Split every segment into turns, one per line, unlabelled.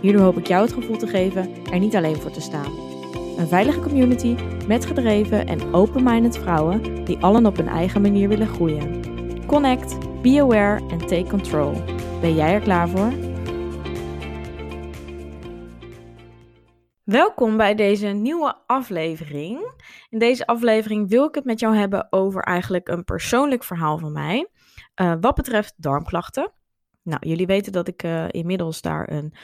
Hierdoor hoop ik jou het gevoel te geven er niet alleen voor te staan. Een veilige community met gedreven en open-minded vrouwen die allen op hun eigen manier willen groeien. Connect, be aware en take control. Ben jij er klaar voor? Welkom bij deze nieuwe aflevering. In deze aflevering wil ik het met jou hebben over eigenlijk een persoonlijk verhaal van mij. Uh, wat betreft darmklachten. Nou, jullie weten dat ik uh, inmiddels daar een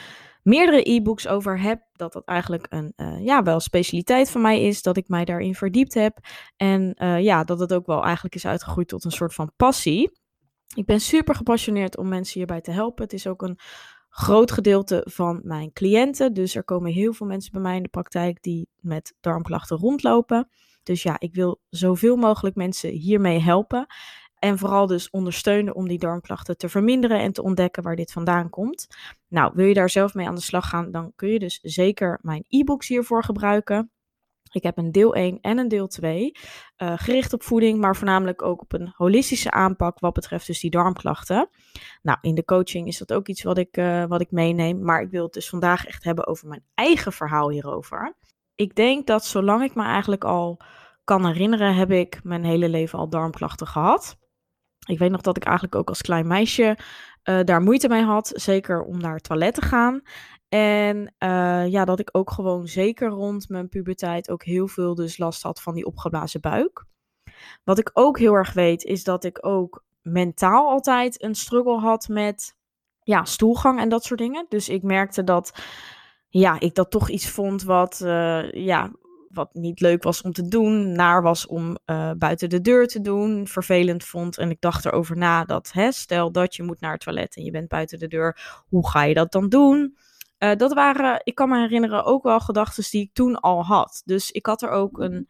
meerdere e-books over heb. Dat dat eigenlijk een uh, ja, wel specialiteit van mij is. Dat ik mij daarin verdiept heb. En uh, ja, dat het ook wel eigenlijk is uitgegroeid tot een soort van passie. Ik ben super gepassioneerd om mensen hierbij te helpen. Het is ook een groot gedeelte van mijn cliënten. Dus er komen heel veel mensen bij mij in de praktijk die met darmklachten rondlopen. Dus ja, ik wil zoveel mogelijk mensen hiermee helpen. En vooral dus ondersteunen om die darmklachten te verminderen en te ontdekken waar dit vandaan komt. Nou, wil je daar zelf mee aan de slag gaan, dan kun je dus zeker mijn e-books hiervoor gebruiken. Ik heb een deel 1 en een deel 2, uh, gericht op voeding, maar voornamelijk ook op een holistische aanpak wat betreft dus die darmklachten. Nou, in de coaching is dat ook iets wat ik, uh, wat ik meeneem, maar ik wil het dus vandaag echt hebben over mijn eigen verhaal hierover. Ik denk dat zolang ik me eigenlijk al kan herinneren, heb ik mijn hele leven al darmklachten gehad. Ik weet nog dat ik eigenlijk ook als klein meisje uh, daar moeite mee had. Zeker om naar het toilet te gaan. En uh, ja, dat ik ook gewoon zeker rond mijn puberteit ook heel veel dus last had van die opgeblazen buik. Wat ik ook heel erg weet is dat ik ook mentaal altijd een struggle had met ja, stoelgang en dat soort dingen. Dus ik merkte dat ja, ik dat toch iets vond wat, uh, ja, wat niet leuk was om te doen, naar was om uh, buiten de deur te doen, vervelend vond. En ik dacht erover na dat, hè, stel dat je moet naar het toilet en je bent buiten de deur, hoe ga je dat dan doen? Uh, dat waren, ik kan me herinneren, ook wel gedachten die ik toen al had. Dus ik had er ook een,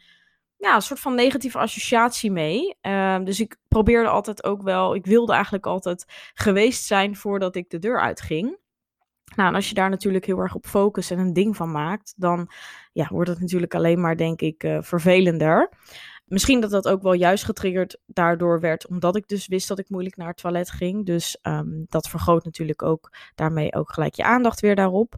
ja, een soort van negatieve associatie mee. Uh, dus ik probeerde altijd ook wel, ik wilde eigenlijk altijd geweest zijn voordat ik de deur uitging. Nou, en als je daar natuurlijk heel erg op focust en een ding van maakt, dan ja, wordt het natuurlijk alleen maar, denk ik, uh, vervelender. Misschien dat dat ook wel juist getriggerd daardoor werd, omdat ik dus wist dat ik moeilijk naar het toilet ging. Dus um, dat vergroot natuurlijk ook daarmee ook gelijk je aandacht weer daarop.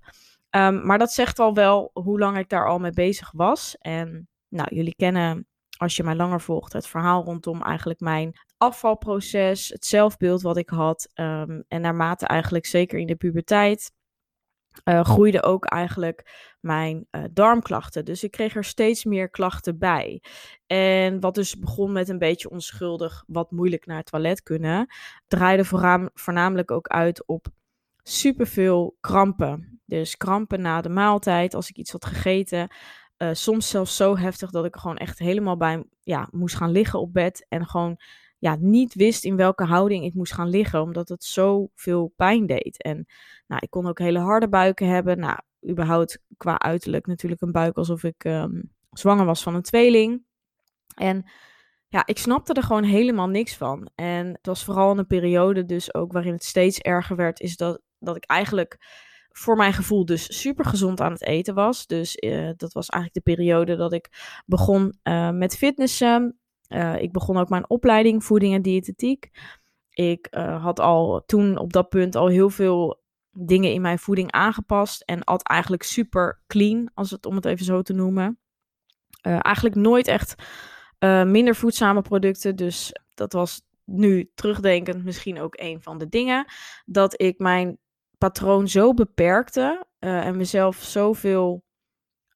Um, maar dat zegt al wel hoe lang ik daar al mee bezig was. En nou, jullie kennen, als je mij langer volgt, het verhaal rondom eigenlijk mijn afvalproces, het zelfbeeld wat ik had. Um, en naarmate eigenlijk zeker in de puberteit uh, groeide ook eigenlijk mijn uh, darmklachten. Dus ik kreeg er steeds meer klachten bij. En wat dus begon met een beetje onschuldig, wat moeilijk naar het toilet kunnen, draaide voornamelijk ook uit op superveel krampen. Dus krampen na de maaltijd, als ik iets had gegeten. Uh, soms zelfs zo heftig dat ik gewoon echt helemaal bij ja, moest gaan liggen op bed en gewoon ja, niet wist in welke houding ik moest gaan liggen, omdat het zoveel pijn deed. En nou, ik kon ook hele harde buiken hebben. Nou, überhaupt qua uiterlijk natuurlijk een buik alsof ik um, zwanger was van een tweeling. En ja, ik snapte er gewoon helemaal niks van. En het was vooral een periode dus ook waarin het steeds erger werd, is dat, dat ik eigenlijk voor mijn gevoel dus super gezond aan het eten was. Dus uh, dat was eigenlijk de periode dat ik begon uh, met fitnessen. Uh, ik begon ook mijn opleiding voeding en diëtetiek. Ik uh, had al toen op dat punt al heel veel dingen in mijn voeding aangepast en at eigenlijk super clean, als het om het even zo te noemen. Uh, eigenlijk nooit echt minder voedzame producten. Dus dat was nu terugdenkend misschien ook een van de dingen. Dat ik mijn patroon zo beperkte en mezelf zoveel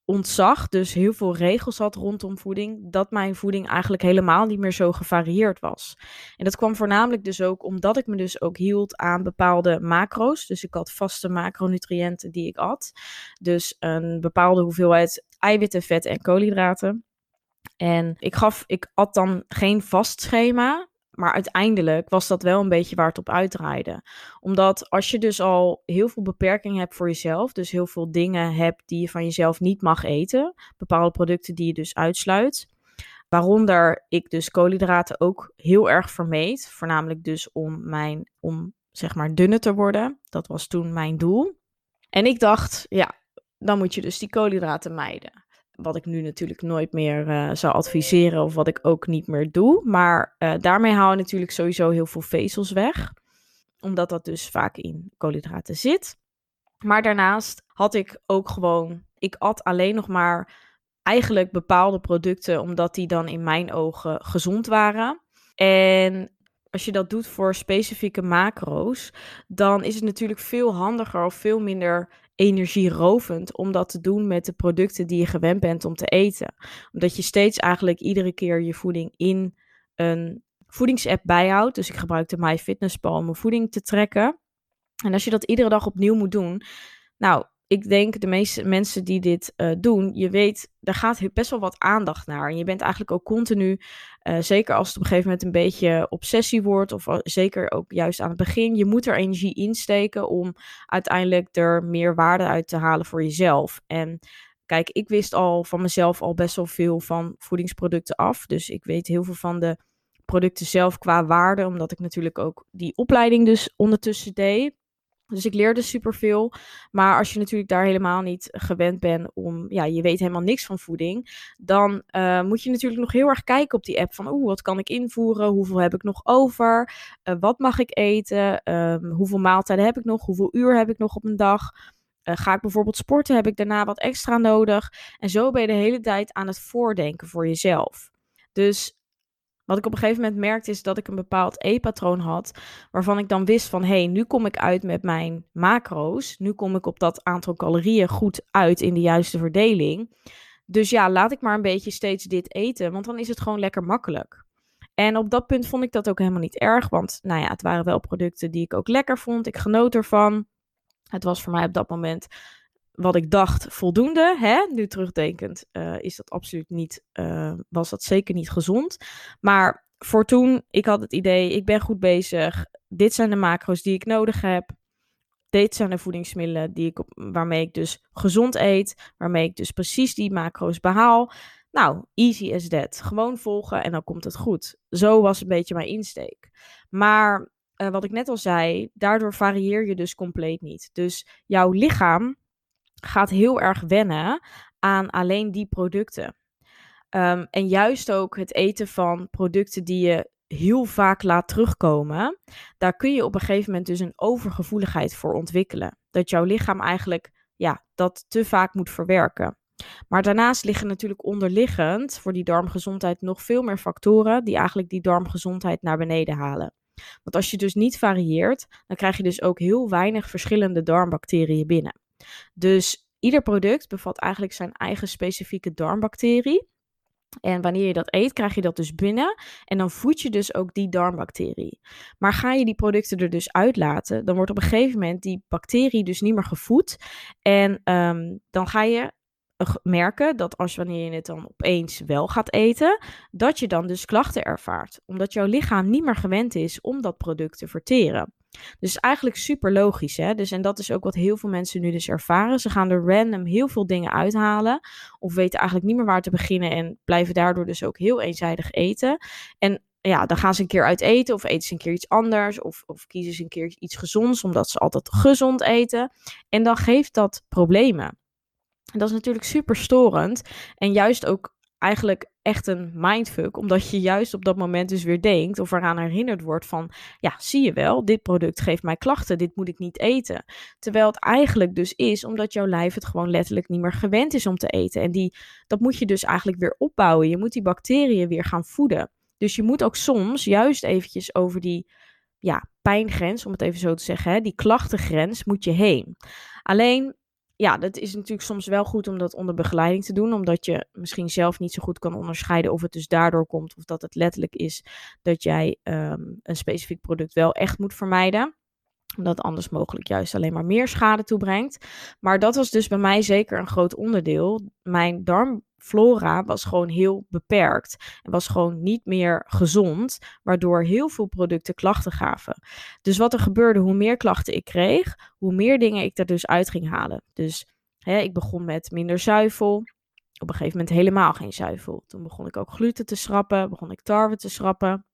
ontzag, dus heel veel regels had rondom voeding, dat mijn voeding eigenlijk helemaal niet meer zo gevarieerd was. En dat kwam voornamelijk dus ook omdat ik me dus ook hield aan bepaalde macro's. Dus ik had vaste macronutriënten die ik at. Dus een bepaalde hoeveelheid eiwitten, vet en koolhydraten. En ik gaf, ik at dan geen vast schema. Maar uiteindelijk was dat wel een beetje waar het op uitdraaide. Omdat als je dus al heel veel beperkingen hebt voor jezelf, dus heel veel dingen hebt die je van jezelf niet mag eten, bepaalde producten die je dus uitsluit, waaronder ik dus koolhydraten ook heel erg vermeed, voornamelijk dus om mijn om zeg maar dunner te worden. Dat was toen mijn doel. En ik dacht, ja, dan moet je dus die koolhydraten mijden. Wat ik nu natuurlijk nooit meer uh, zou adviseren of wat ik ook niet meer doe. Maar uh, daarmee haal je natuurlijk sowieso heel veel vezels weg. Omdat dat dus vaak in koolhydraten zit. Maar daarnaast had ik ook gewoon, ik at alleen nog maar eigenlijk bepaalde producten omdat die dan in mijn ogen gezond waren. En als je dat doet voor specifieke macro's, dan is het natuurlijk veel handiger of veel minder energierovend om dat te doen met de producten die je gewend bent om te eten. Omdat je steeds eigenlijk iedere keer je voeding in een voedingsapp bijhoudt. Dus ik gebruik de MyFitnessPal om mijn voeding te trekken. En als je dat iedere dag opnieuw moet doen, nou, ik denk de meeste mensen die dit uh, doen, je weet, daar gaat best wel wat aandacht naar. En je bent eigenlijk ook continu, uh, zeker als het op een gegeven moment een beetje obsessie wordt, of zeker ook juist aan het begin, je moet er energie insteken om uiteindelijk er meer waarde uit te halen voor jezelf. En kijk, ik wist al van mezelf al best wel veel van voedingsproducten af. Dus ik weet heel veel van de producten zelf qua waarde, omdat ik natuurlijk ook die opleiding dus ondertussen deed. Dus ik leerde superveel. Maar als je natuurlijk daar helemaal niet gewend bent om, ja, je weet helemaal niks van voeding, dan uh, moet je natuurlijk nog heel erg kijken op die app van, oeh, wat kan ik invoeren? Hoeveel heb ik nog over? Uh, wat mag ik eten? Um, hoeveel maaltijden heb ik nog? Hoeveel uur heb ik nog op een dag? Uh, ga ik bijvoorbeeld sporten? Heb ik daarna wat extra nodig? En zo ben je de hele tijd aan het voordenken voor jezelf. Dus wat ik op een gegeven moment merkte is dat ik een bepaald eetpatroon had, waarvan ik dan wist van hé, hey, nu kom ik uit met mijn macro's, nu kom ik op dat aantal calorieën goed uit in de juiste verdeling. Dus ja, laat ik maar een beetje steeds dit eten, want dan is het gewoon lekker makkelijk. En op dat punt vond ik dat ook helemaal niet erg, want nou ja, het waren wel producten die ik ook lekker vond. Ik genoot ervan. Het was voor mij op dat moment wat ik dacht voldoende. Hè? Nu terugdenkend uh, is dat absoluut niet, uh, was dat zeker niet gezond. Maar voor toen, ik had het idee, ik ben goed bezig. Dit zijn de macro's die ik nodig heb. Dit zijn de voedingsmiddelen die ik waarmee ik dus gezond eet. Waarmee ik dus precies die macro's behaal. Nou, easy as that. Gewoon volgen en dan komt het goed. Zo was een beetje mijn insteek. Maar uh, wat ik net al zei, daardoor varieer je dus compleet niet. Dus jouw lichaam gaat heel erg wennen aan alleen die producten. Um, en juist ook het eten van producten die je heel vaak laat terugkomen, daar kun je op een gegeven moment dus een overgevoeligheid voor ontwikkelen. Dat jouw lichaam eigenlijk ja, dat te vaak moet verwerken. Maar daarnaast liggen natuurlijk onderliggend voor die darmgezondheid nog veel meer factoren die eigenlijk die darmgezondheid naar beneden halen. Want als je dus niet varieert, dan krijg je dus ook heel weinig verschillende darmbacteriën binnen. Dus ieder product bevat eigenlijk zijn eigen specifieke darmbacterie. En wanneer je dat eet, krijg je dat dus binnen. En dan voed je dus ook die darmbacterie. Maar ga je die producten er dus uitlaten, dan wordt op een gegeven moment die bacterie dus niet meer gevoed. En um, dan ga je merken dat als wanneer je het dan opeens wel gaat eten, dat je dan dus klachten ervaart. Omdat jouw lichaam niet meer gewend is om dat product te verteren. Dus eigenlijk super logisch, hè? Dus, en dat is ook wat heel veel mensen nu dus ervaren. Ze gaan er random heel veel dingen uithalen, of weten eigenlijk niet meer waar te beginnen en blijven daardoor dus ook heel eenzijdig eten. En ja, dan gaan ze een keer uit eten, of eten ze een keer iets anders, of, of kiezen ze een keer iets gezonds, omdat ze altijd gezond eten. En dan geeft dat problemen. En dat is natuurlijk super storend. En juist ook eigenlijk echt een mindfuck, omdat je juist op dat moment dus weer denkt of eraan herinnerd wordt van, ja, zie je wel, dit product geeft mij klachten, dit moet ik niet eten. Terwijl het eigenlijk dus is omdat jouw lijf het gewoon letterlijk niet meer gewend is om te eten. En die, dat moet je dus eigenlijk weer opbouwen. Je moet die bacteriën weer gaan voeden. Dus je moet ook soms juist eventjes over die ja, pijngrens, om het even zo te zeggen, hè, die klachtengrens moet je heen. Alleen ja, dat is natuurlijk soms wel goed om dat onder begeleiding te doen, omdat je misschien zelf niet zo goed kan onderscheiden of het dus daardoor komt of dat het letterlijk is dat jij um, een specifiek product wel echt moet vermijden omdat anders mogelijk juist alleen maar meer schade toebrengt. Maar dat was dus bij mij zeker een groot onderdeel. Mijn darm flora was gewoon heel beperkt en was gewoon niet meer gezond, waardoor heel veel producten klachten gaven. Dus wat er gebeurde, hoe meer klachten ik kreeg, hoe meer dingen ik er dus uit ging halen. Dus hè, ik begon met minder zuivel. Op een gegeven moment helemaal geen zuivel. Toen begon ik ook gluten te schrappen, begon ik tarwe te schrappen.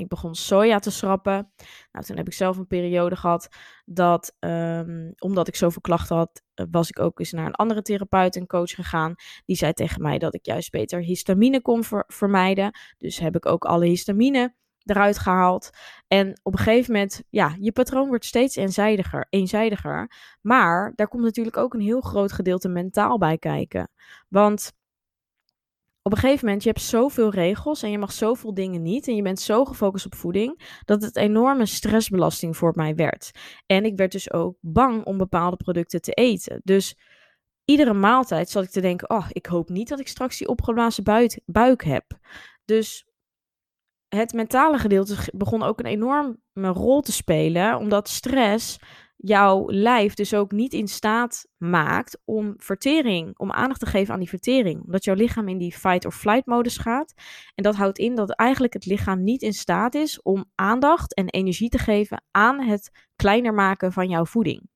Ik begon soja te schrappen. Nou, toen heb ik zelf een periode gehad dat, um, omdat ik zoveel klachten had, eh, was ik ook eens naar een andere therapeut en coach gegaan. Die zei tegen mij dat ik juist beter histamine kon vermijden. Dus heb ik ook alle histamine eruit gehaald. En op een gegeven moment, ja, je patroon wordt steeds eenzijdiger, eenzijdiger. Maar daar komt natuurlijk ook een heel groot gedeelte mentaal bij kijken. Want op een gegeven moment, je hebt zoveel regels en je mag zoveel dingen niet. En je bent zo gefocust op voeding, dat het enorme stressbelasting voor mij werd. En ik werd dus ook bang om bepaalde producten te eten. Dus iedere maaltijd zat ik te denken, oh, ik hoop niet dat ik straks die opgeblazen buik, buik heb. Dus het mentale gedeelte begon ook een enorme rol te spelen, omdat stress jouw lijf dus ook niet in staat maakt om vertering, om aandacht te geven aan die vertering. Omdat jouw lichaam in die fight or flight modus gaat. En dat houdt in dat eigenlijk het lichaam niet in staat is om aandacht en energie te geven aan het kleiner maken van jouw voeding.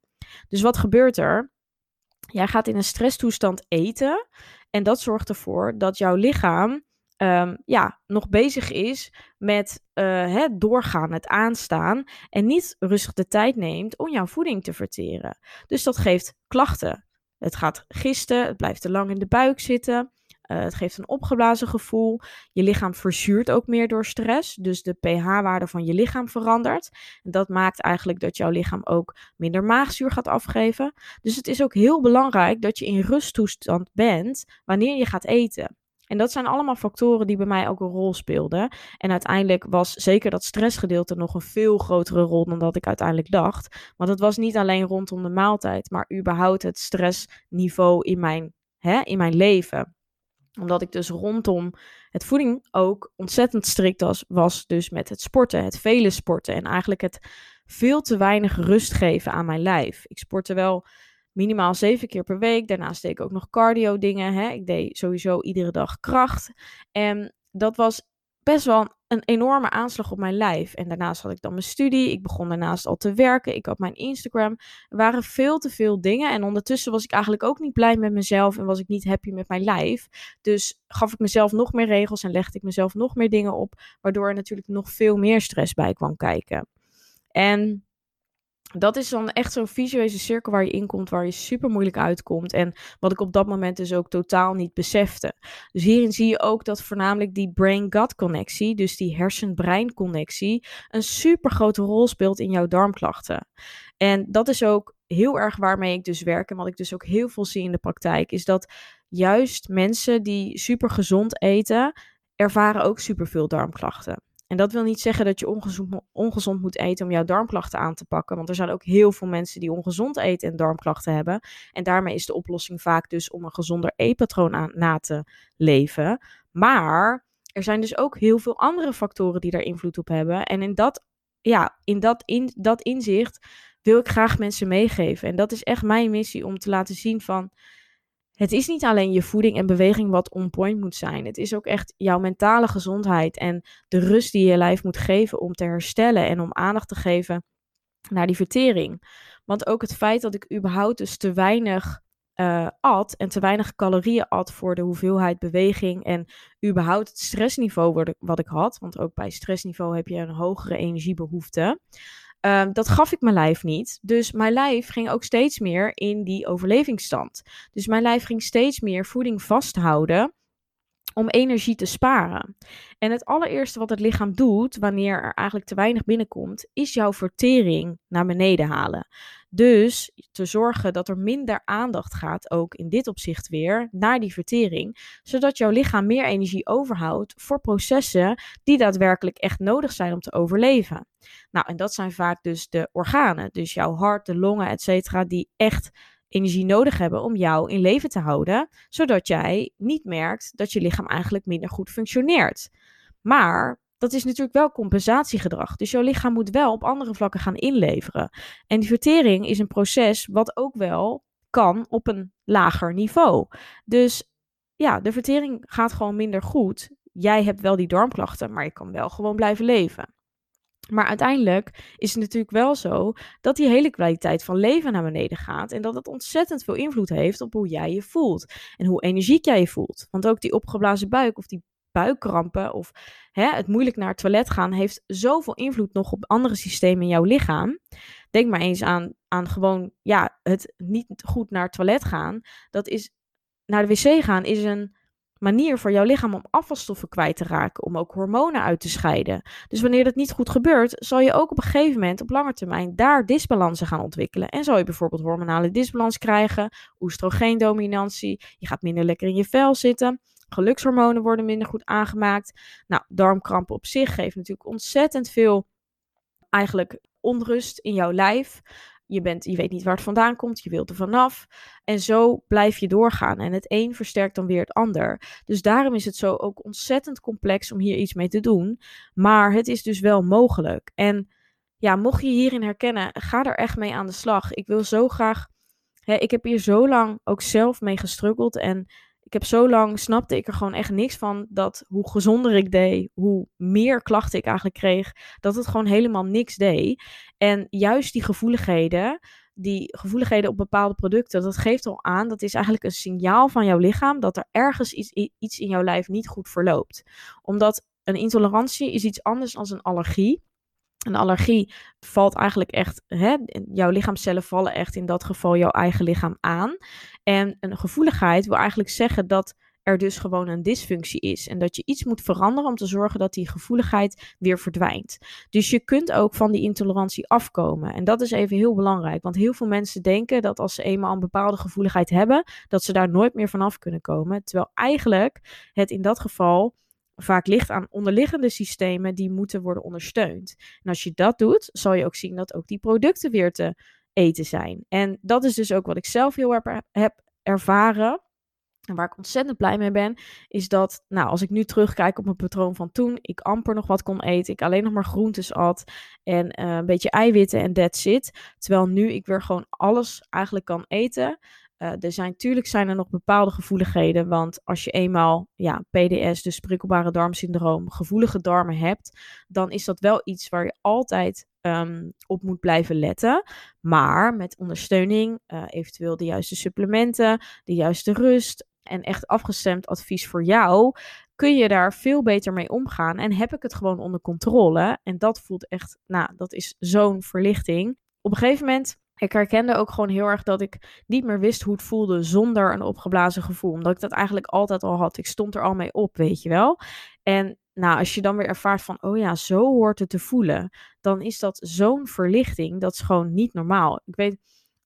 Dus wat gebeurt er? Jij gaat in een stresstoestand eten en dat zorgt ervoor dat jouw lichaam um, ja, nog bezig is met het doorgaan, het aanstaan en niet rustig de tijd neemt om jouw voeding te verteren. Dus dat geeft klachten. Het gaat gisten, het blijft te lang in de buik zitten. Uh, het geeft een opgeblazen gevoel. Je lichaam verzuurt ook meer door stress. Dus de pH-waarde van je lichaam verandert. En dat maakt eigenlijk dat jouw lichaam ook minder maagzuur gaat afgeven. Dus het is ook heel belangrijk dat je in rusttoestand bent wanneer je gaat eten. En dat zijn allemaal factoren die bij mij ook een rol speelden. En uiteindelijk was zeker dat stressgedeelte nog een veel grotere rol dan dat ik uiteindelijk dacht. Want het was niet alleen rondom de maaltijd, maar überhaupt het stressniveau in mijn, hè, in mijn leven omdat ik dus rondom het voeding ook ontzettend strikt was, was dus met het sporten, het vele sporten en eigenlijk het veel te weinig rust geven aan mijn lijf. Ik sportte wel minimaal zeven keer per week. Daarnaast deed ik ook nog cardio dingen. Hè. Ik deed sowieso iedere dag kracht. En dat was best wel een enorme aanslag op mijn lijf. En daarnaast had ik dan mijn studie. Ik begon daarnaast al te werken. Ik had mijn Instagram. Er waren veel te veel dingen. En ondertussen was ik eigenlijk ook niet blij met mezelf. En was ik niet happy met mijn lijf. Dus gaf ik mezelf nog meer regels en legde ik mezelf nog meer dingen op. Waardoor er natuurlijk nog veel meer stress bij kwam kijken. En dat is dan echt zo'n visuele cirkel waar je in komt, waar je super moeilijk uitkomt. En wat ik op dat moment dus ook totaal niet besefte. Dus hierin zie je ook dat voornamelijk die brain-gut connectie, dus die hersen-brein connectie, een super grote rol speelt in jouw darmklachten. En dat is ook heel erg waarmee ik dus werk en wat ik dus ook heel veel zie in de praktijk, is dat juist mensen die super gezond eten, ervaren ook super veel darmklachten. En dat wil niet zeggen dat je ongezond, ongezond moet eten om jouw darmklachten aan te pakken. Want er zijn ook heel veel mensen die ongezond eten en darmklachten hebben. En daarmee is de oplossing vaak dus om een gezonder eetpatroon aan, na te leven. Maar er zijn dus ook heel veel andere factoren die daar invloed op hebben. En in dat, ja, in dat, in, dat inzicht wil ik graag mensen meegeven. En dat is echt mijn missie om te laten zien van het is niet alleen je voeding en beweging wat on point moet zijn. Het is ook echt jouw mentale gezondheid en de rust die je lijf moet geven om te herstellen en om aandacht te geven naar die vertering. Want ook het feit dat ik überhaupt dus te weinig uh, at en te weinig calorieën at voor de hoeveelheid beweging en überhaupt het stressniveau wat ik had. Want ook bij stressniveau heb je een hogere energiebehoefte. Um, dat gaf ik mijn lijf niet. Dus mijn lijf ging ook steeds meer in die overlevingsstand. Dus mijn lijf ging steeds meer voeding vasthouden om energie te sparen. En het allereerste wat het lichaam doet wanneer er eigenlijk te weinig binnenkomt, is jouw vertering naar beneden halen. Dus te zorgen dat er minder aandacht gaat, ook in dit opzicht weer, naar die vertering, zodat jouw lichaam meer energie overhoudt voor processen die daadwerkelijk echt nodig zijn om te overleven. Nou, en dat zijn vaak dus de organen, dus jouw hart, de longen, et cetera, die echt energie nodig hebben om jou in leven te houden, zodat jij niet merkt dat je lichaam eigenlijk minder goed functioneert. Maar dat is natuurlijk wel compensatiegedrag. Dus jouw lichaam moet wel op andere vlakken gaan inleveren. En die vertering is een proces wat ook wel kan op een lager niveau. Dus ja, de vertering gaat gewoon minder goed. Jij hebt wel die darmklachten, maar je kan wel gewoon blijven leven. Maar uiteindelijk is het natuurlijk wel zo dat die hele kwaliteit van leven naar beneden gaat. En dat het ontzettend veel invloed heeft op hoe jij je voelt. En hoe energiek jij je voelt. Want ook die opgeblazen buik of die buikkrampen of hè, het moeilijk naar het toilet gaan heeft zoveel invloed nog op andere systemen in jouw lichaam. Denk maar eens aan, aan gewoon ja, het niet goed naar het toilet gaan. Dat is naar de wc gaan is een manier voor jouw lichaam om afvalstoffen kwijt te raken, om ook hormonen uit te scheiden. Dus wanneer dat niet goed gebeurt, zal je ook op een gegeven moment op lange termijn daar disbalansen gaan ontwikkelen. En zal je bijvoorbeeld hormonale disbalans krijgen, oestrogeendominantie, je gaat minder lekker in je vel zitten. Gelukshormonen worden minder goed aangemaakt. Nou, darmkrampen op zich geeft natuurlijk ontzettend veel eigenlijk onrust in jouw lijf. Je, bent, je weet niet waar het vandaan komt, je wilt er vanaf. En zo blijf je doorgaan. En het een versterkt dan weer het ander. Dus daarom is het zo ook ontzettend complex om hier iets mee te doen. Maar het is dus wel mogelijk. En ja, mocht je hierin herkennen, ga er echt mee aan de slag. Ik wil zo graag. Hè, ik heb hier zo lang ook zelf mee gestruggeld. En ik heb zo lang, snapte ik er gewoon echt niks van dat hoe gezonder ik deed, hoe meer klachten ik eigenlijk kreeg, dat het gewoon helemaal niks deed. En juist die gevoeligheden, die gevoeligheden op bepaalde producten, dat geeft al aan, dat is eigenlijk een signaal van jouw lichaam dat er ergens iets, iets in jouw lijf niet goed verloopt. Omdat een intolerantie is iets anders dan een allergie. Een allergie valt eigenlijk echt, hè, jouw lichaamcellen vallen echt in dat geval jouw eigen lichaam aan. En een gevoeligheid wil eigenlijk zeggen dat er dus gewoon een dysfunctie is. En dat je iets moet veranderen om te zorgen dat die gevoeligheid weer verdwijnt. Dus je kunt ook van die intolerantie afkomen. En dat is even heel belangrijk. Want heel veel mensen denken dat als ze eenmaal een bepaalde gevoeligheid hebben, dat ze daar nooit meer vanaf kunnen komen. Terwijl eigenlijk het in dat geval vaak ligt aan onderliggende systemen die moeten worden ondersteund. En als je dat doet, zal je ook zien dat ook die producten weer te eten zijn. En dat is dus ook wat ik zelf heel erg heb ervaren. En waar ik ontzettend blij mee ben, is dat, nou, als ik nu terugkijk op mijn patroon van toen, ik amper nog wat kon eten, ik alleen nog maar groentes at en uh, een beetje eiwitten en that's it. Terwijl nu ik weer gewoon alles eigenlijk kan eten. Uh, er zijn natuurlijk zijn er nog bepaalde gevoeligheden, want als je eenmaal ja, PDS, dus prikkelbare darmsyndroom, gevoelige darmen hebt, dan is dat wel iets waar je altijd um, op moet blijven letten. Maar met ondersteuning, uh, eventueel de juiste supplementen, de juiste rust en echt afgestemd advies voor jou, kun je daar veel beter mee omgaan. En heb ik het gewoon onder controle. En dat voelt echt, nou, dat is zo'n verlichting. Op een gegeven moment ik herkende ook gewoon heel erg dat ik niet meer wist hoe het voelde zonder een opgeblazen gevoel. Omdat ik dat eigenlijk altijd al had. Ik stond er al mee op, weet je wel. En nou, als je dan weer ervaart van, oh ja, zo hoort het te voelen. Dan is dat zo'n verlichting. Dat is gewoon niet normaal. Ik weet,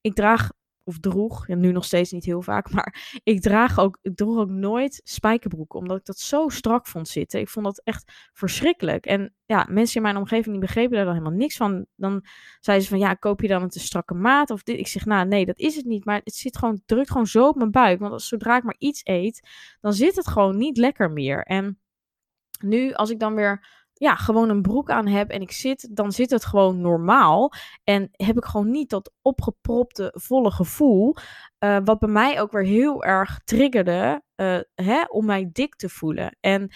ik draag of droeg, ja, nu nog steeds niet heel vaak, maar ik, draag ook, ik droeg ook nooit spijkerbroeken, omdat ik dat zo strak vond zitten. Ik vond dat echt verschrikkelijk. En ja, mensen in mijn omgeving die begrepen daar dan helemaal niks van. Dan zeiden ze van, ja, koop je dan een te strakke maat of dit? Ik zeg, nou nee, dat is het niet, maar het zit gewoon, drukt gewoon zo op mijn buik. Want als, zodra ik maar iets eet, dan zit het gewoon niet lekker meer. En nu, als ik dan weer ja, gewoon een broek aan heb en ik zit, dan zit het gewoon normaal. En heb ik gewoon niet dat opgepropte, volle gevoel. Uh, wat bij mij ook weer heel erg triggerde uh, hè, om mij dik te voelen. En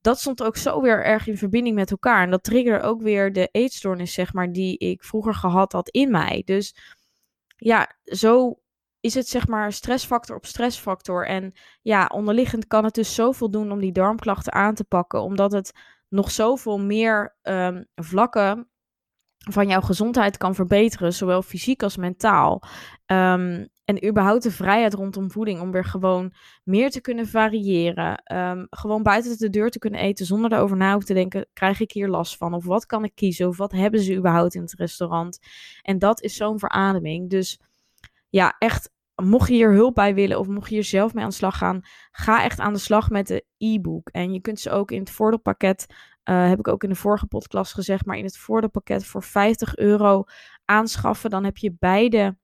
dat stond ook zo weer erg in verbinding met elkaar. En dat triggerde ook weer de eetstoornis, zeg maar, die ik vroeger gehad had in mij. Dus ja, zo is het zeg maar stressfactor op stressfactor. En ja, onderliggend kan het dus zoveel doen om die darmklachten aan te pakken, omdat het nog zoveel meer um, vlakken van jouw gezondheid kan verbeteren, zowel fysiek als mentaal. Um, en überhaupt de vrijheid rondom voeding om weer gewoon meer te kunnen variëren. Um, gewoon buiten de deur te kunnen eten zonder erover na te denken: krijg ik hier last van? Of wat kan ik kiezen? Of wat hebben ze überhaupt in het restaurant? En dat is zo'n verademing. Dus ja, echt mocht je hier hulp bij willen of mocht je hier zelf mee aan de slag gaan, ga echt aan de slag met de e-book. En je kunt ze ook in het voordeelpakket, uh, heb ik ook in de vorige podcast gezegd, maar in het voordeelpakket voor 50 euro aanschaffen. Dan heb je beide,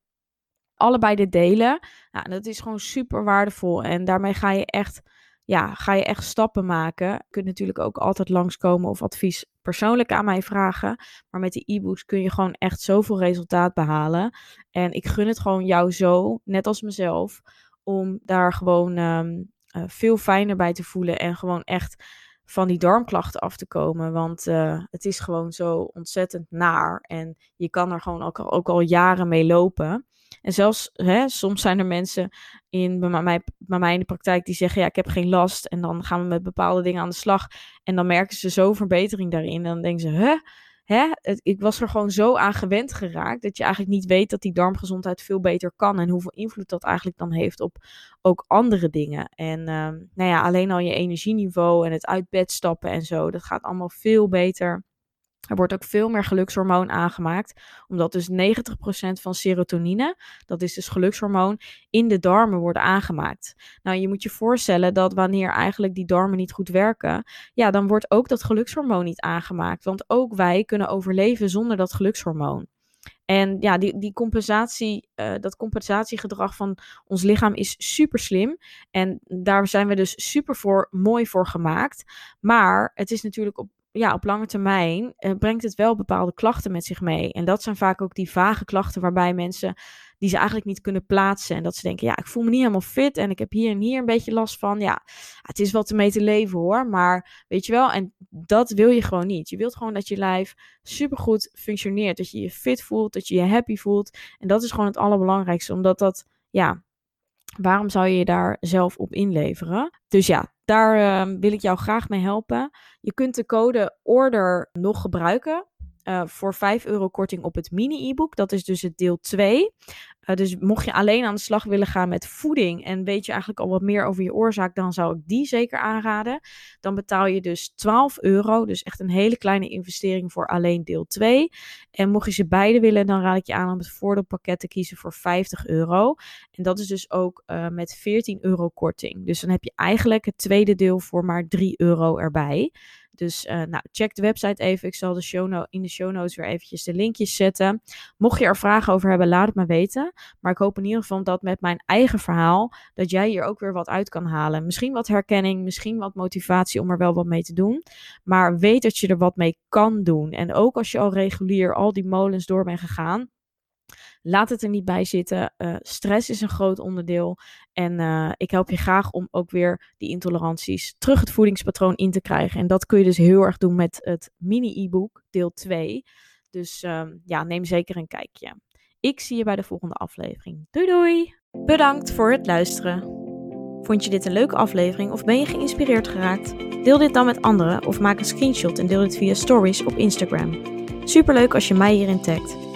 allebei de delen. Nou, dat is gewoon super waardevol. En daarmee ga je echt ja, ga je echt stappen maken. Je kunt natuurlijk ook altijd langskomen of advies persoonlijk aan mij vragen. Maar met die e-books kun je gewoon echt zoveel resultaat behalen. En ik gun het gewoon jou zo, net als mezelf, om daar gewoon um, uh, veel fijner bij te voelen en gewoon echt van die darmklachten af te komen. Want uh, het is gewoon zo ontzettend naar. En je kan er gewoon ook al jaren mee lopen. En zelfs, hè, soms zijn er mensen in, bij, mij, in de praktijk die zeggen: Ja, ik heb geen last. En dan gaan we met bepaalde dingen aan de slag. En dan merken ze zo verbetering daarin. En dan denken ze: Huh? Hè? ik was er gewoon zo aan gewend geraakt dat je eigenlijk niet weet dat die darmgezondheid veel beter kan en hoeveel invloed dat eigenlijk dan heeft op ook andere dingen. En uh, nou ja, alleen al je energieniveau en het uit bed stappen en zo, dat gaat allemaal veel beter. Er wordt ook veel meer gelukshormoon aangemaakt, omdat dus 90% van serotonine, dat is dus gelukshormoon, in de darmen worden aangemaakt. Nou, je moet je voorstellen dat wanneer eigenlijk die darmen niet goed werken, ja, dan wordt ook dat gelukshormoon niet aangemaakt. Want ook wij kunnen overleven zonder dat gelukshormoon. En ja, die, die compensatie, uh, dat compensatiegedrag van ons lichaam is super slim. En daar zijn we dus super voor, mooi voor gemaakt. Maar het is natuurlijk op ja, op lange termijn uh, brengt het wel bepaalde klachten met zich mee. En dat zijn vaak ook die vage klachten waarbij mensen die ze eigenlijk niet kunnen plaatsen. En dat ze denken, ja, ik voel me niet helemaal fit en ik heb hier en hier een beetje last van. Ja, het is wel te mee te leven hoor, maar weet je wel, en dat wil je gewoon niet. Je wilt gewoon dat je lijf supergoed functioneert, dat je je fit voelt, dat je je happy voelt. En dat is gewoon het allerbelangrijkste, omdat dat, ja, waarom zou je je daar zelf op inleveren? Dus ja, daar uh, wil ik jou graag mee helpen. Je kunt de code ORDER nog gebruiken. Uh, voor 5 euro korting op het mini-e-book. Dat is dus het deel 2. Uh, dus mocht je alleen aan de slag willen gaan met voeding en weet je eigenlijk al wat meer over je oorzaak, dan zou ik die zeker aanraden. Dan betaal je dus 12 euro, dus echt een hele kleine investering voor alleen deel 2. En mocht je ze beide willen, dan raad ik je aan om het voordeelpakket te kiezen voor 50 euro. En dat is dus ook uh, met 14 euro korting. Dus dan heb je eigenlijk het tweede deel voor maar 3 euro erbij. Dus uh, nou, check de website even. Ik zal de show in de show notes weer eventjes de linkjes zetten. Mocht je er vragen over hebben, laat het me weten. Maar ik hoop in ieder geval dat met mijn eigen verhaal, dat jij hier ook weer wat uit kan halen. Misschien wat herkenning, misschien wat motivatie om er wel wat mee te doen. Maar weet dat je er wat mee kan doen. En ook als je al regulier al die molens door bent gegaan, Laat het er niet bij zitten. Uh, stress is een groot onderdeel. En uh, ik help je graag om ook weer die intoleranties terug het voedingspatroon in te krijgen. En dat kun je dus heel erg doen met het mini-e-book deel 2. Dus uh, ja, neem zeker een kijkje. Ik zie je bij de volgende aflevering. Doei doei! Bedankt voor het luisteren. Vond je dit een leuke aflevering of ben je geïnspireerd geraakt? Deel dit dan met anderen of maak een screenshot en deel dit via stories op Instagram. Superleuk als je mij hierin tagt.